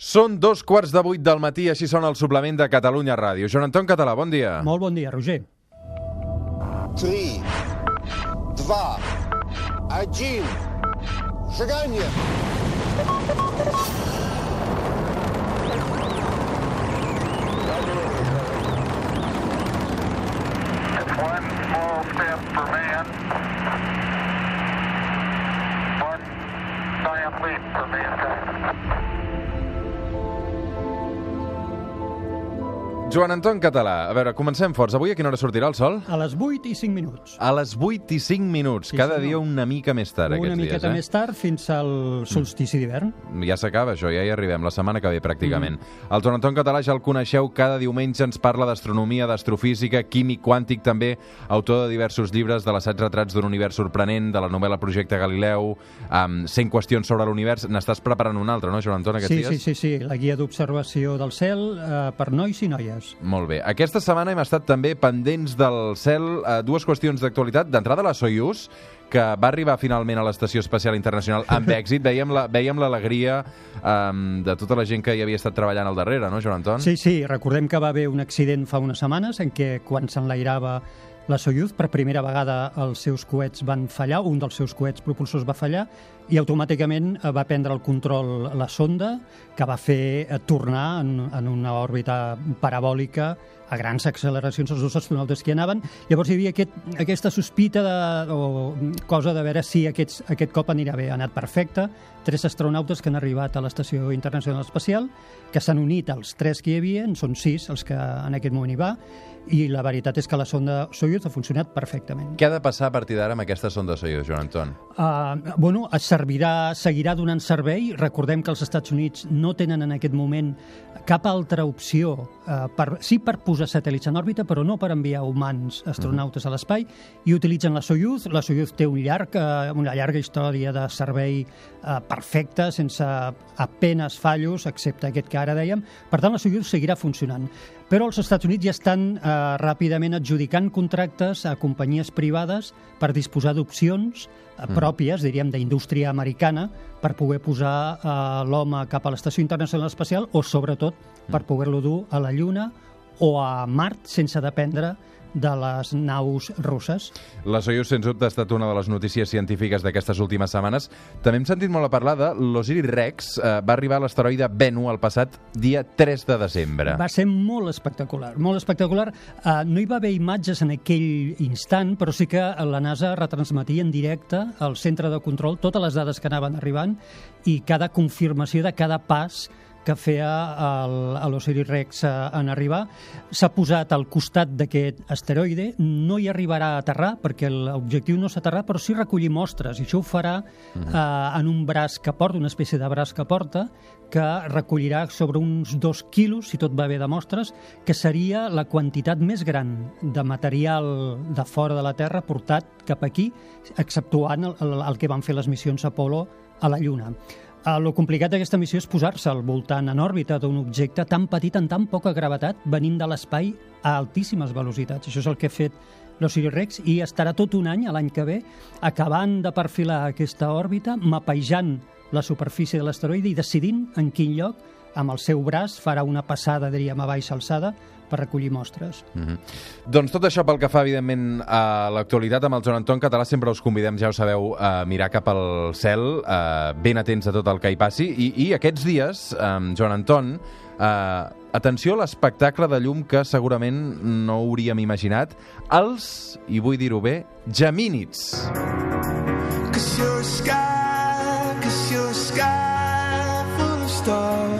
Són dos quarts de vuit del matí, així sona el suplement de Catalunya Ràdio. Joan Anton Català, bon dia. Molt bon dia, Roger. 3, 2, 1, seganya! One small step for man, leap for. Joan Anton Català, a veure, comencem forts. Avui a quina hora sortirà el sol? A les 8 i 5 minuts. A les 8 i 5 minuts. Sí, Cada senyor. dia una mica més tard, Una aquests miqueta dies, eh? més tard fins al solstici d'hivern. Ja s'acaba això, ja hi arribem, la setmana que ve pràcticament. Mm. El Joan Anton Català ja el coneixeu, cada diumenge ens parla d'astronomia, d'astrofísica, químic quàntic també, autor de diversos llibres de l'assaig retrats d'un univers sorprenent, de la novel·la Projecte Galileu, amb 100 qüestions sobre l'univers. N'estàs preparant un altre, no, Joan Anton, aquests Sí, dies? sí, sí, sí, la guia d'observació del cel eh, per nois i noies. Molt bé. Aquesta setmana hem estat també pendents del cel eh, dues qüestions d'actualitat. D'entrada, la Soyuz, que va arribar finalment a l'Estació Espacial Internacional amb èxit. Veiem la- veiem l'alegria um, de tota la gent que hi havia estat treballant al darrere, no, Joan Anton? Sí, sí, recordem que va haver un accident fa unes setmanes en què quan s'enlairava la Soyuz, per primera vegada els seus coets van fallar, un dels seus coets propulsors va fallar, i automàticament eh, va prendre el control la sonda, que va fer eh, tornar en, en una òrbita parabòlica a grans acceleracions els dos astronautes que anaven. Llavors hi havia aquest, aquesta sospita de, o cosa de veure si aquests, aquest cop anirà bé. Ha anat perfecte. Tres astronautes que han arribat a l'Estació Internacional Espacial, que s'han unit als tres que hi havia, en són sis els que en aquest moment hi va, i la veritat és que la sonda Soyuz ha funcionat perfectament. Què ha de passar a partir d'ara amb aquesta sonda Soyuz, Joan Anton? Uh, bueno, es servirà, seguirà donant servei. Recordem que els Estats Units no tenen en aquest moment cap altra opció, uh, per, sí per posar satèl·lits en òrbita, però no per enviar humans astronautes a l'espai, i utilitzen la Soyuz. La Soyuz té un llarg, uh, una llarga història de servei uh, perfecte, sense apenes fallos, excepte aquest que ara dèiem. Per tant, la Soyuz seguirà funcionant. Però els Estats Units ja estan eh, ràpidament adjudicant contractes a companyies privades per disposar d'opcions eh, pròpies, diríem, d'indústria americana per poder posar eh, l'home cap a l'Estació Internacional Espacial o, sobretot, per poder-lo dur a la Lluna o a Mart sense dependre de les naus russes. La Soyuz, sens dubte, ha estat una de les notícies científiques d'aquestes últimes setmanes. També hem sentit molt a parlar de l'Osiris Rex. Eh, va arribar a l'asteroide Bennu el passat dia 3 de desembre. Va ser molt espectacular, molt espectacular. Uh, no hi va haver imatges en aquell instant, però sí que la NASA retransmetia en directe al centre de control totes les dades que anaven arribant i cada confirmació de cada pas que feia l'Osiris Rex eh, en arribar. S'ha posat al costat d'aquest asteroide, no hi arribarà a aterrar, perquè l'objectiu no és aterrar, però sí recollir mostres, i això ho farà eh, en un braç que porta, una espècie de braç que porta, que recollirà sobre uns dos quilos, si tot va bé de mostres, que seria la quantitat més gran de material de fora de la Terra portat cap aquí, exceptuant el, el, el que van fer les missions Apolo a la Lluna. Uh, lo complicat d'aquesta missió és posar-se al voltant en òrbita d'un objecte tan petit, en tan poca gravetat, venint de l'espai a altíssimes velocitats. Això és el que ha fet l'Osiris Rex i estarà tot un any, l'any que ve, acabant de perfilar aquesta òrbita, mapejant la superfície de l'asteroide i decidint en quin lloc, amb el seu braç, farà una passada, diríem, a baixa alçada per recollir mostres. Mm Doncs tot això pel que fa, evidentment, a l'actualitat amb el Joan Anton Català, sempre us convidem, ja ho sabeu, a mirar cap al cel, eh, ben atents a tot el que hi passi. I, i aquests dies, eh, Joan Anton, eh, atenció a l'espectacle de llum que segurament no hauríem imaginat, els, i vull dir-ho bé, gemínids. Cause you're a sky, cause you're a sky full of stars.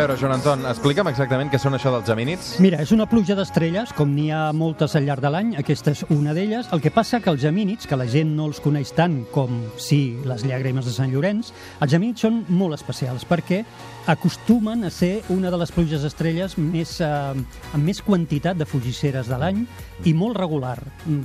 Veure, Joan Anton, explica'm exactament què són això dels gemínids. Mira, és una pluja d'estrelles, com n'hi ha moltes al llarg de l'any, aquesta és una d'elles. El que passa que els gemínids, que la gent no els coneix tant com sí les llàgrimes de Sant Llorenç, els gemínids són molt especials perquè acostumen a ser una de les pluges d'estrelles més, eh, amb més quantitat de fugisseres de l'any i molt regular.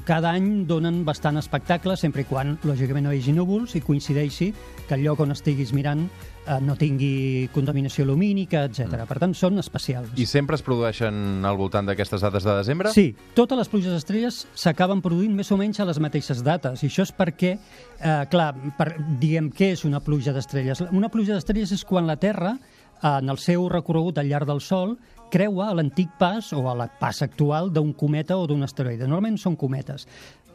Cada any donen bastant espectacle, sempre i quan, lògicament, no hi hagi núvols i coincideixi que el lloc on estiguis mirant eh, no tingui contaminació lumínica, etc. Per tant, són especials. I sempre es produeixen al voltant d'aquestes dates de desembre? Sí, totes les pluges d'estrelles s'acaben produint més o menys a les mateixes dates, i això és perquè, eh, clar, per, diguem què és una pluja d'estrelles. Una pluja d'estrelles és quan la Terra, eh, en el seu recorregut al llarg del Sol, creua a l'antic pas o a la pas actual d'un cometa o d'un asteroide. Normalment són cometes.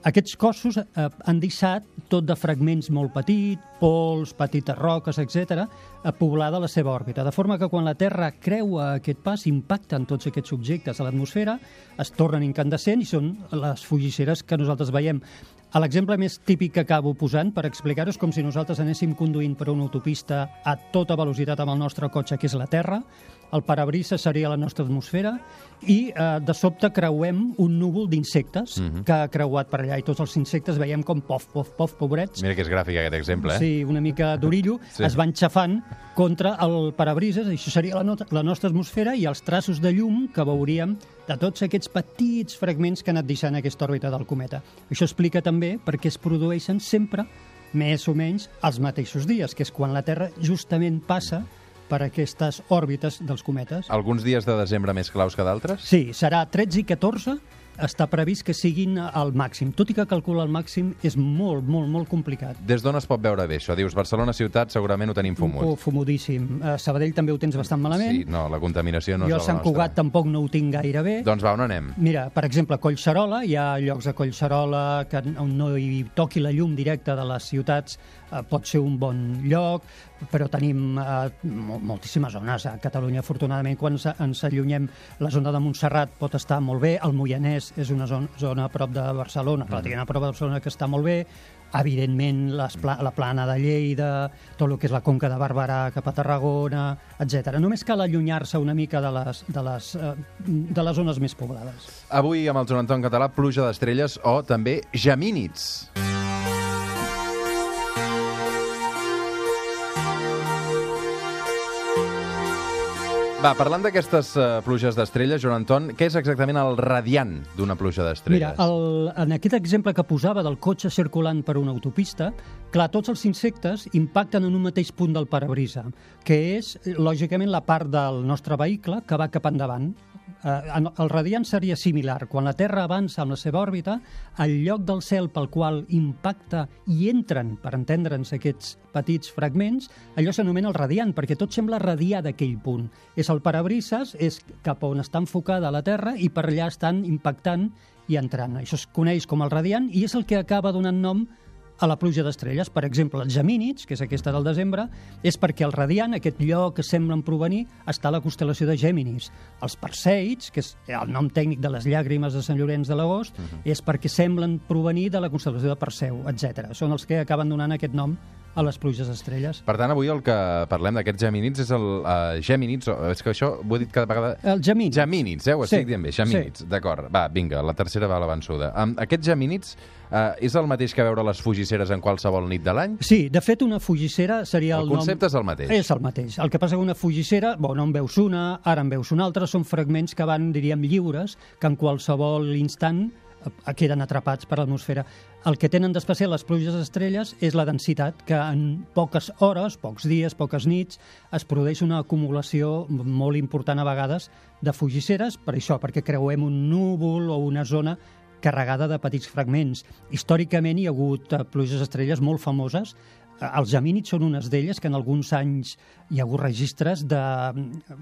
Aquests cossos eh, han deixat tot de fragments molt petits, pols, petites roques, etc., a poblada la seva òrbita. De forma que quan la Terra creua aquest pas, impacten tots aquests objectes a l'atmosfera, es tornen incandescents i són les fugisseres que nosaltres veiem. L'exemple més típic que acabo posant per explicar-ho és com si nosaltres anéssim conduint per una autopista a tota velocitat amb el nostre cotxe, que és la Terra, el parabrisa seria la nostra atmosfera i eh, de sobte creuem un núvol d'insectes uh -huh. que ha creuat per allà i tots els insectes veiem com pof, pof, pof, pobrets, Mira que és gràfic aquest exemple, eh? Sí, una mica d'orillo, Sí. es van xafant contra el parabrises, això seria la, not la nostra atmosfera, i els traços de llum que veuríem de tots aquests petits fragments que han anat deixant aquesta òrbita del cometa. Això explica també per què es produeixen sempre més o menys els mateixos dies, que és quan la Terra justament passa per aquestes òrbites dels cometes. Alguns dies de desembre més claus que d'altres? Sí, serà 13 i 14, està previst que siguin al màxim, tot i que calcular el màxim és molt, molt, molt complicat. Des d'on es pot veure bé això? Dius, Barcelona ciutat segurament ho tenim fumut. Oh, fumudíssim. A Sabadell també ho tens bastant malament. Sí, no, la contaminació no jo a és la Sant nostra. Cugat tampoc no ho tinc gaire bé. Doncs va, on anem? Mira, per exemple, a Collserola, hi ha llocs a Collserola que on no hi toqui la llum directa de les ciutats, eh, pot ser un bon lloc, però tenim eh, mol- moltíssimes zones. A Catalunya, afortunadament, quan ens, allunyem, la zona de Montserrat pot estar molt bé, el Moianès és una zona, zona a prop de Barcelona, pràcticament a prop de Barcelona, que està molt bé, evidentment les pla la plana de Lleida, tot el que és la conca de Barberà cap a Tarragona, etc. Només cal allunyar-se una mica de les, de, les, eh, de les zones més poblades. Avui amb el Joan Anton Català, pluja d'estrelles o també gemínids. Va, parlant d'aquestes uh, pluges d'estrelles, Joan Anton, què és exactament el radiant d'una pluja d'estrelles? Mira, el, en aquest exemple que posava del cotxe circulant per una autopista, clar, tots els insectes impacten en un mateix punt del parabrisa, que és, lògicament, la part del nostre vehicle que va cap endavant. Eh, el radiant seria similar. Quan la Terra avança amb la seva òrbita, el lloc del cel pel qual impacta i entren, per entendre'ns, aquests petits fragments, allò s'anomena el radiant, perquè tot sembla radiar d'aquell punt. És el parabrises, és cap on està enfocada la Terra i per allà estan impactant i entrant. Això es coneix com el radiant i és el que acaba donant nom a la pluja d'estrelles. Per exemple, els gemínids, que és aquesta del desembre, és perquè el radiant, aquest lloc que semblen provenir, està a la constel·lació de Gèminis. Els perseids, que és el nom tècnic de les llàgrimes de Sant Llorenç de l'agost, uh -huh. és perquè semblen provenir de la constel·lació de Perseu, etc. Són els que acaben donant aquest nom a les pluges d'estrelles. Per tant, avui el que parlem d'aquests gemínids és el uh, gemínids, o- és que això ho he dit cada vegada... El gemínids. Gemínids, eh? Ho Sí, estic dient bé, gemínids, d'acord. Va, vinga, la tercera va a l'avançuda. Um, aquests gemínids uh, és el mateix que veure les fugisseres en qualsevol nit de l'any? Sí, de fet, una fugissera seria El el, concepte nom... és el mateix. És el mateix. El que passa que una fugissera, bon, no en veus una, ara en veus una altra, són fragments que van, diríem, lliures, que en qualsevol instant eh, queden atrapats per l'atmosfera. El que tenen d'especial les pluges d'estrelles és la densitat, que en poques hores, pocs dies, poques nits, es produeix una acumulació molt important a vegades de fugisseres, per això, perquè creuem un núvol o una zona carregada de petits fragments. Històricament hi ha hagut eh, pluges estrelles molt famoses. Els gemínids són unes d'elles que en alguns anys hi ha hagut registres de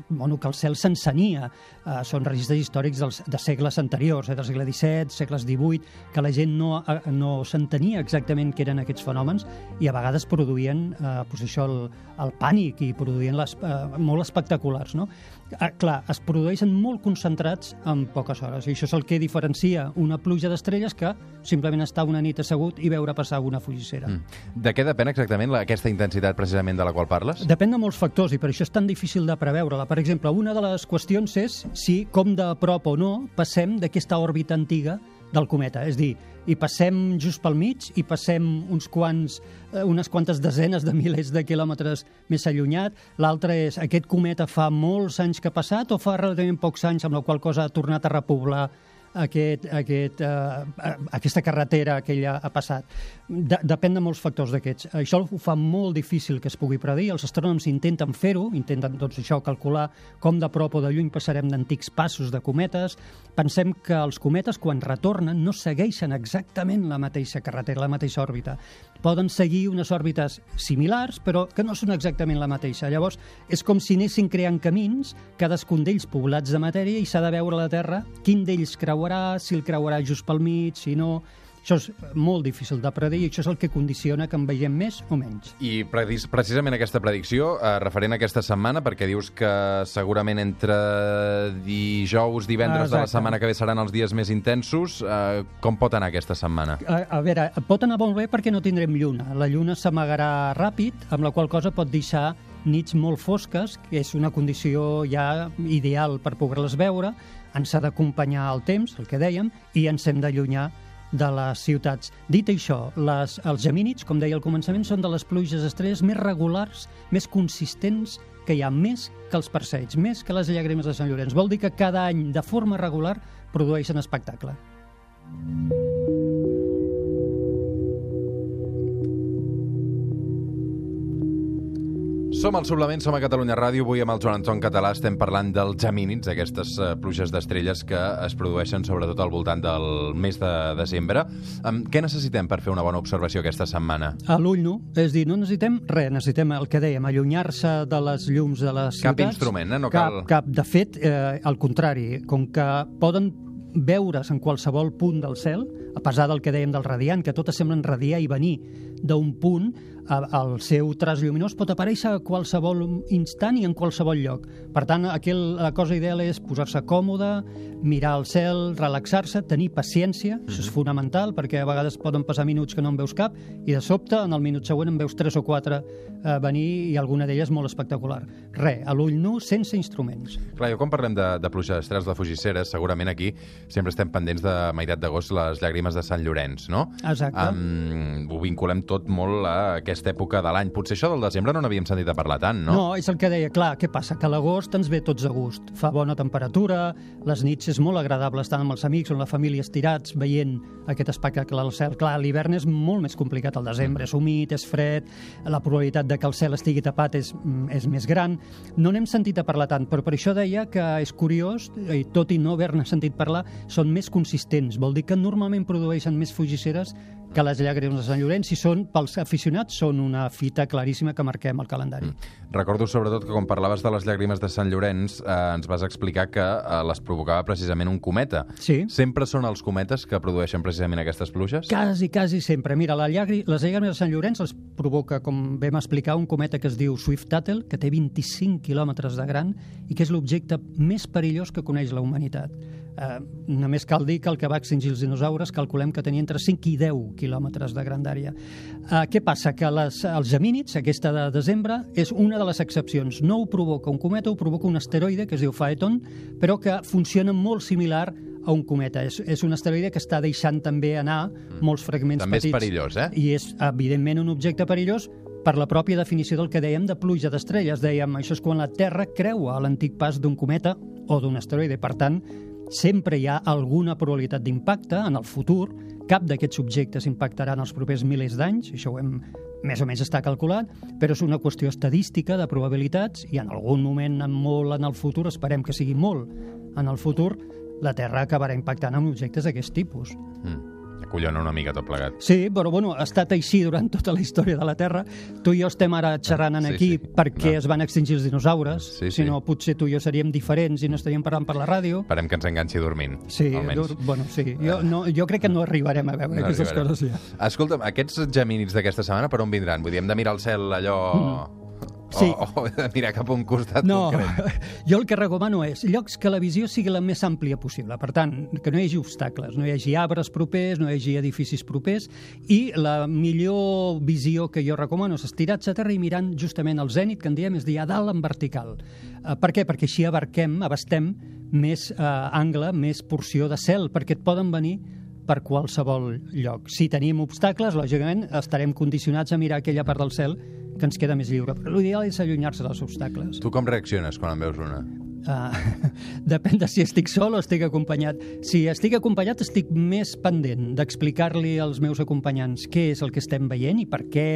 bueno, que el cel s'encenia. Eh, són registres històrics dels, de segles anteriors, eh, del segle XVII, segles XVIII, que la gent no, eh, no s'entenia exactament què eren aquests fenòmens i a vegades produïen eh, pues això, el, el pànic i produïen les, eh, molt espectaculars. No? Ah, clar, es produeixen molt concentrats en poques hores, i això és el que diferencia una pluja d'estrelles que simplement estar una nit assegut i veure passar una fugissera. Mm. De què depèn exactament la, aquesta intensitat precisament de la qual parles? Depèn de molts factors i per això és tan difícil de preveure-la. Per exemple, una de les qüestions és si, com de prop o no, passem d'aquesta òrbita antiga del cometa. És dir, i passem just pel mig i passem uns quants, eh, unes quantes desenes de milers de quilòmetres més allunyat. L'altre és, aquest cometa fa molts anys que ha passat o fa relativament pocs anys, amb la qual cosa ha tornat a repoblar aquest, aquest, eh, aquesta carretera que ella ha passat. De, depèn de molts factors d'aquests. Això ho fa molt difícil que es pugui predir. Els astrònoms intenten fer-ho, intenten doncs, això calcular com de prop o de lluny passarem d'antics passos de cometes. Pensem que els cometes, quan retornen, no segueixen exactament la mateixa carretera, la mateixa òrbita. Poden seguir unes òrbites similars, però que no són exactament la mateixa. Llavors, és com si anessin creant camins, cadascun d'ells poblats de matèria, i s'ha de veure a la Terra quin d'ells creuarà, si el creuarà just pel mig, si no... Això és molt difícil de predir i això és el que condiciona que en veiem més o menys. I precisament aquesta predicció, eh, referent a aquesta setmana, perquè dius que segurament entre dijous, divendres de la Exacte. setmana que ve seran els dies més intensos, eh, com pot anar aquesta setmana? A, a veure, pot anar molt bé perquè no tindrem lluna. La lluna s'amagarà ràpid, amb la qual cosa pot deixar nits molt fosques, que és una condició ja ideal per poder-les veure. Ens ha d'acompanyar el temps, el que dèiem, i ens hem d'allunyar de les ciutats. Dit això, les, els gemínids, com deia al començament, són de les pluges estrelles més regulars, més consistents que hi ha, més que els perseids, més que les llàgrimes de Sant Llorenç. Vol dir que cada any, de forma regular, produeixen espectacle. Som al Suplement, som a Catalunya Ràdio. Avui amb el Joan Anton Català estem parlant dels gemínids, aquestes eh, pluges d'estrelles que es produeixen sobretot al voltant del mes de desembre. Um, què necessitem per fer una bona observació aquesta setmana? A l'ull nu, és dir, no necessitem res, necessitem el que dèiem, allunyar-se de les llums de les Cap ciutats. instrument, eh? No cap, cal- Cap, de fet, eh, al contrari, com que poden veure's en qualsevol punt del cel, a pesar del que dèiem del radiant, que totes semblen radiar i venir d'un punt, el seu traç lluminós pot aparèixer a qualsevol instant i en qualsevol lloc. Per tant, aquel, la cosa ideal és posar-se còmode, mirar el cel, relaxar-se, tenir paciència, això és fonamental, perquè a vegades poden passar minuts que no en veus cap, i de sobte, en el minut següent, en veus tres o quatre eh, venir, i alguna d'elles molt espectacular. Re, a l'ull nu, sense instruments. Clar, jo quan parlem de, de pluja d'estrelles, de fugisseres, segurament aquí sempre estem pendents de meitat d'agost les llàgrimes de Sant Llorenç, no? Exacte. Um, ho vinculem tot molt a aquesta època de l'any. Potser això del desembre no n'havíem sentit a parlar tant, no? No, és el que deia, clar, què passa? Que l'agost ens ve tots a gust. Fa bona temperatura, les nits és molt agradable estar amb els amics o amb la família estirats veient aquest espectacle al cel. Clar, l'hivern és molt més complicat, el desembre és humit, és fred, la probabilitat de que el cel estigui tapat és, mm, és més gran. No n'hem sentit a parlar tant, però per això deia que és curiós, i tot i no haver-ne sentit parlar, són més consistents. Vol dir que normalment produeixen més fugisseres que les llàgrimes de Sant Llorenç i són, pels aficionats, són una fita claríssima que marquem al calendari. Mm. Recordo sobretot que quan parlaves de les llàgrimes de Sant Llorenç eh, ens vas explicar que eh, les provocava precisament un cometa. Sí. Sempre són els cometes que produeixen precisament aquestes pluges? Quasi, quasi sempre. Mira, la llagri, les llàgrimes de Sant Llorenç les provoca, com vam explicar, un cometa que es diu Swift-Tuttle, que té 25 quilòmetres de gran i que és l'objecte més perillós que coneix la humanitat. Eh, només cal dir que el que va extingir els dinosaures calculem que tenia entre 5 i 10 quilòmetres de grandària. Eh, què passa? Que les, els gemínids, aquesta de desembre, és una de les excepcions. No ho provoca un cometa, ho provoca un asteroide que es diu Phaeton, però que funciona molt similar a un cometa. És, és un asteroide que està deixant també anar molts fragments També és petits. perillós, eh? I és, evidentment, un objecte perillós per la pròpia definició del que dèiem de pluja d'estrelles. Dèiem, això és quan la Terra creua l'antic pas d'un cometa o d'un asteroide. Per tant, sempre hi ha alguna probabilitat d'impacte en el futur. Cap d'aquests objectes impactarà en els propers milers d'anys, això ho hem més o menys està calculat, però és una qüestió estadística de probabilitats i en algun moment, en molt en el futur, esperem que sigui molt en el futur, la Terra acabarà impactant amb objectes d'aquest tipus. Mm. Acollona una mica tot plegat. Sí, però bueno, ha estat així durant tota la història de la Terra. Tu i jo estem ara xerrant en Sí, aquí sí. perquè No. es van extingir els dinosaures. Sí, si sí. no, potser tu i jo seríem diferents i no estaríem parlant per la ràdio. Esperem que ens enganxi dormint, Sí, almenys. dur, bueno, sí. Jo, no, jo crec que no arribarem a veure No aquestes arribarem. coses ja. Escolta'm, aquests gemínids d'aquesta setmana per on vindran? Vull dir, hem de mirar el cel allò... Sí. O, o he de mirar cap a un costat No, concret? jo el que recomano és llocs que la visió sigui la més àmplia possible. Per tant, que no hi hagi obstacles, no hi hagi arbres propers, no hi hagi edificis propers, i la millor visió que jo recomano és estirats a terra i mirant justament el zènit, que en diem és dir a dalt en vertical. Eh, per què? Perquè així abarquem, abastem més eh, angle, més porció de cel, perquè et poden venir per qualsevol lloc. Si tenim obstacles, lògicament estarem condicionats a mirar aquella part del cel que ens queda més lliure. Però l'ideal és allunyar-se dels obstacles. Tu com reacciones quan en veus una? Uh, depèn de si estic sol o estic acompanyat. Si estic acompanyat estic més pendent d'explicar-li als meus acompanyants què és el que estem veient i per què,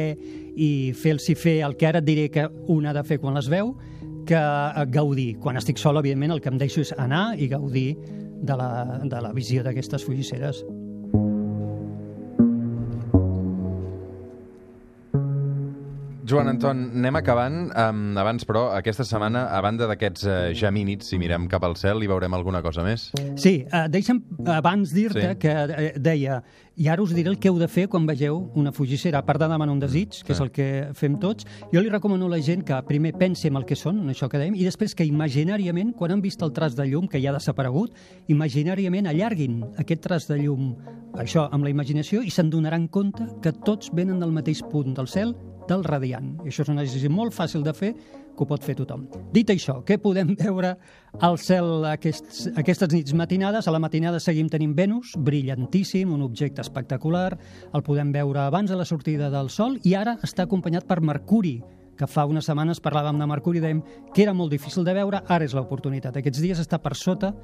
i fer-los fer el que ara et diré que un ha de fer quan les veu, que eh, gaudir. Quan estic sol, evidentment, el que em deixo és anar i gaudir de la, de la visió d'aquestes fugisseres. Joan Anton, anem acabant. Um, abans, però, aquesta setmana, a banda d'aquests uh, gemínids, si mirem cap al cel, hi veurem alguna cosa més? Sí, uh, deixa'm abans dir-te Sí. que uh, deia i ara us diré el que heu de fer quan vegeu una fugissera, a part de demanar un desig, que és el que fem tots, jo li recomano a la gent que primer pensi en el que són, en això que dèiem, i després que imaginàriament, quan han vist el tras de llum, que ja ha desaparegut, imaginàriament allarguin aquest tras de llum, això, amb la imaginació, i se'n donaran compte que tots venen del mateix punt del cel, del radiant. I això és un exercici molt fàcil de fer, que ho pot fer tothom. Dit això, què podem veure al cel aquests, aquestes nits matinades? A la matinada seguim tenint Venus, brillantíssim, un objecte espectacular, el podem veure abans de la sortida del Sol i ara està acompanyat per Mercuri, que fa unes setmanes parlàvem de Mercuri i dèiem que era molt difícil de veure, ara és l'oportunitat. Aquests dies està per sota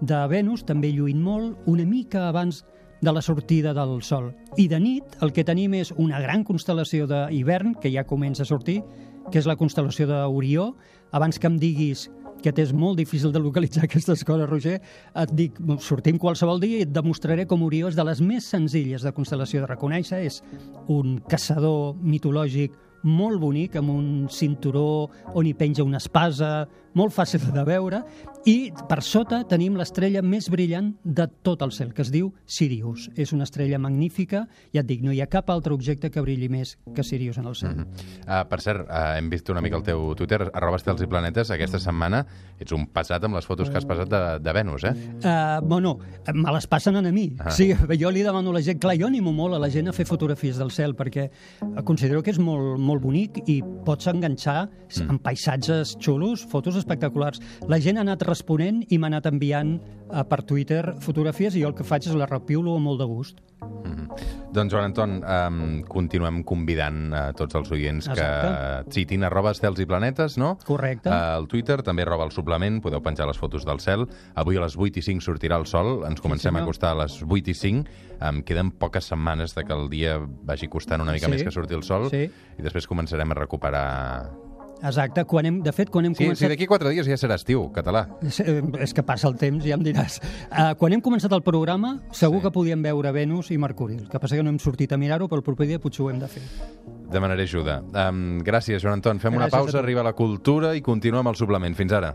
de Venus, també lluint molt, una mica abans de la sortida del Sol. I de nit el que tenim és una gran constel·lació d'hivern, que ja comença a sortir, que és la constel·lació d'Orió. Abans que em diguis que t'és molt difícil de localitzar aquestes coses, Roger, et dic, sortim qualsevol dia i et demostraré com Orió és de les més senzilles de constel·lació de reconèixer. És un caçador mitològic molt bonic, amb un cinturó on hi penja una espasa, molt fàcil de veure, i per sota tenim l'estrella més brillant de tot el cel, que es diu Sirius. És una estrella magnífica, ja et dic, no hi ha cap altre objecte que brilli més que Sirius en el cel. Uh, per cert, uh, hem vist una mica el teu Twitter, arroba estels i planetes, aquesta setmana ets un passat amb les fotos que has passat de, de Venus, eh? Uh, bueno, me les passen a mi. Ah. Sí, jo li demano a la gent, clar, jo animo molt a la gent a fer fotografies del cel perquè considero que és molt, molt bonic i pots enganxar mm. en paisatges xulos, fotos espectaculars. La gent ha anat responent i m'ha anat enviant uh, per Twitter fotografies i jo el que faig és la repiulo amb molt de gust. Mm -hmm. Doncs, Joan Anton, um, continuem convidant a tots els oients que Exacte. citin arroba estels i planetes, no? Correcte. Uh, al Twitter, també arroba el suplement, podeu penjar les fotos del cel. Avui a les 8 i 5 sortirà el sol, ens comencem a senyor. acostar a les 8 i 5. Um, queden poques setmanes de que el dia vagi costant una mica Sí. més que surti el sol Sí. i després començarem a recuperar... Exacte, quan hem, de fet, quan hem Sí, sí començat... d'aquí 4 dies ja serà estiu, català. És, és que passa el temps, ja em diràs. Uh, quan hem començat el programa, segur Sí. que podíem veure Venus i Mercuri. El que passa que no hem sortit a mirar-ho, però el proper dia potser ho hem de fer. Demanaré ajuda. Um, gràcies, Joan Anton. Fem una Gràcies a pausa, arriba la cultura i continuem el suplement. Fins ara.